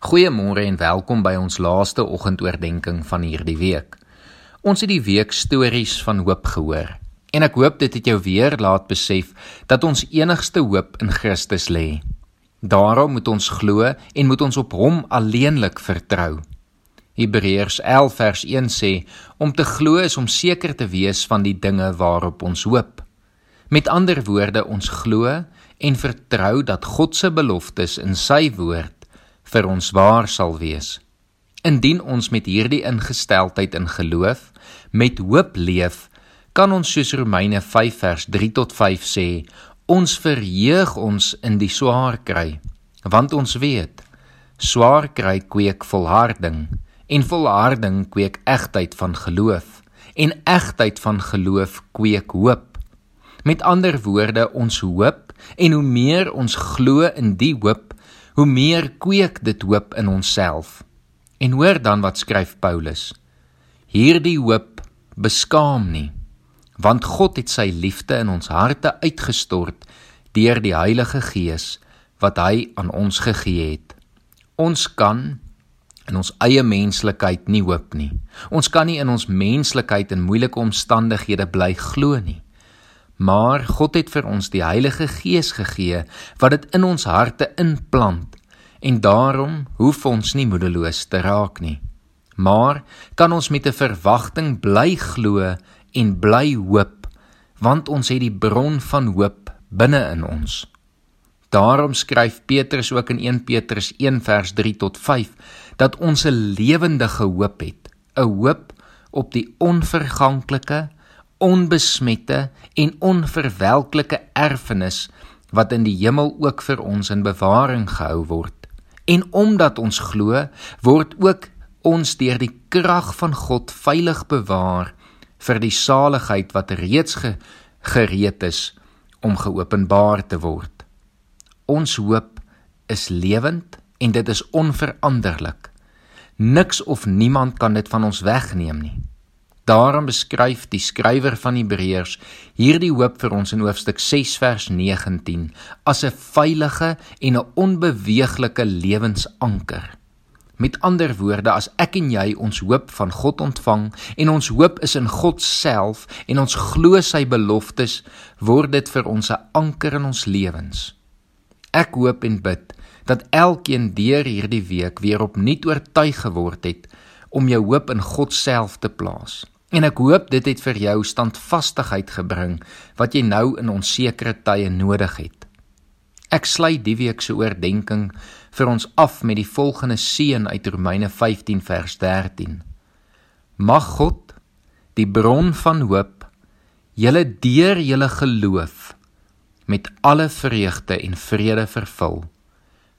Goeiemôre en welkom by ons laaste oggendoordenkings van hierdie week. Ons het die week stories van hoop gehoor en ek hoop dit het jou weer laat besef dat ons enigste hoop in Christus lê. Daarom moet ons glo en moet ons op Hom alleenlik vertrou. Hebreërs 11 vers 1 sê om te glo is om seker te wees van die dinge waarop ons hoop. Met ander woorde, ons glo en vertrou dat God se beloftes in sy woord vir ons waar sal wees. Indien ons met hierdie ingesteldheid in geloof met hoop leef, kan ons soos Romeine 5 vers 3 tot 5 sê, ons verheug ons in die swaar kry, want ons weet swaar kry kweek volharding en volharding kweek egtheid van geloof en egtheid van geloof kweek hoop. Met ander woorde, ons hoop en hoe meer ons glo in die hoop hoe meer kweek dit hoop in onsself. En hoor dan wat skryf Paulus. Hierdie hoop beskaam nie, want God het sy liefde in ons harte uitgestort deur die Heilige Gees wat hy aan ons gegee het. Ons kan in ons eie menslikheid nie hoop nie. Ons kan nie in ons menslikheid in moeilike omstandighede bly glo nie. Maar God het vir ons die Heilige Gees gegee wat dit in ons harte inplant en daarom hoef ons nie moedeloos te raak nie. Maar kan ons met 'n verwagting bly glo en bly hoop want ons het die bron van hoop binne in ons. Daarom skryf Petrus ook in 1 Petrus 1 vers 3 tot 5 dat ons 'n lewendige hoop het, 'n hoop op die onverganklike onbesmette en onverwelklike erfenis wat in die hemel ook vir ons in bewaring gehou word. En omdat ons glo, word ook ons deur die krag van God veilig bewaar vir die saligheid wat reeds ge gereed is om geopenbaar te word. Ons hoop is lewend en dit is onveranderlik. Niks of niemand kan dit van ons wegneem nie. Daarom beskryf die skrywer van Hebreërs hierdie hoop vir ons in hoofstuk 6 vers 19 as 'n veilige en 'n onbeweeglike lewensanker. Met ander woorde, as ek en jy ons hoop van God ontvang en ons hoop is in God self en ons glo sy beloftes, word dit vir ons 'n anker in ons lewens. Ek hoop en bid dat elkeen deur hierdie week weer opnuut oortuig geword het om jou hoop in God self te plaas. En ek hoop dit het vir jou standvastigheid gebring wat jy nou in onsekere tye nodig het. Ek sluit die week se oordeenking vir ons af met die volgende seën uit Romeine 15 vers 13. Mag God, die bron van hoop, julle deur julle geloof met alle vreugde en vrede vervul,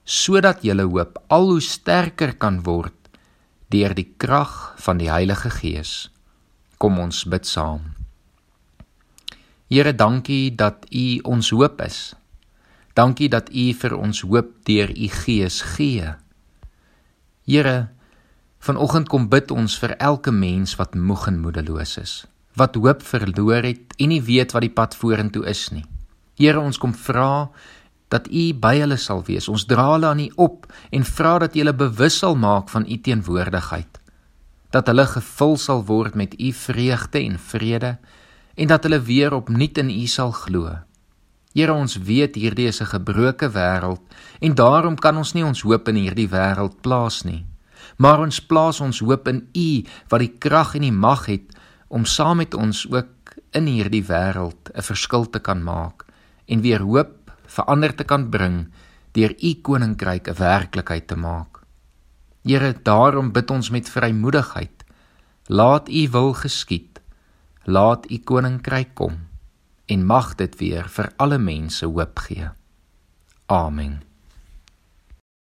sodat julle hoop al hoe sterker kan word deur die krag van die Heilige Gees. Kom ons bid saam. Here, dankie dat U ons hoop is. Dankie dat U vir ons hoop deur U Gees gee. Here, vanoggend kom bid ons vir elke mens wat moeg en moedeloos is, wat hoop verloor het en nie weet wat die pad vorentoe is nie. Here, ons kom vra dat U by hulle sal wees. Ons dra hulle aan U op en vra dat U hulle bewus sal maak van U teenwoordigheid dat hulle gevul sal word met u vreugde en vrede en dat hulle weer opnuut in u sal glo. Here ons weet hierdie is 'n gebroke wêreld en daarom kan ons nie ons hoop in hierdie wêreld plaas nie. Maar ons plaas ons hoop in u wat die krag en die mag het om saam met ons ook in hierdie wêreld 'n verskil te kan maak en weer hoop verander te kan bring deur u koninkryk 'n werklikheid te maak. Here, daarom bid ons met vrymoedigheid. Laat U wil geskied. Laat U koninkryk kom en mag dit weer vir alle mense hoop gee. Amen.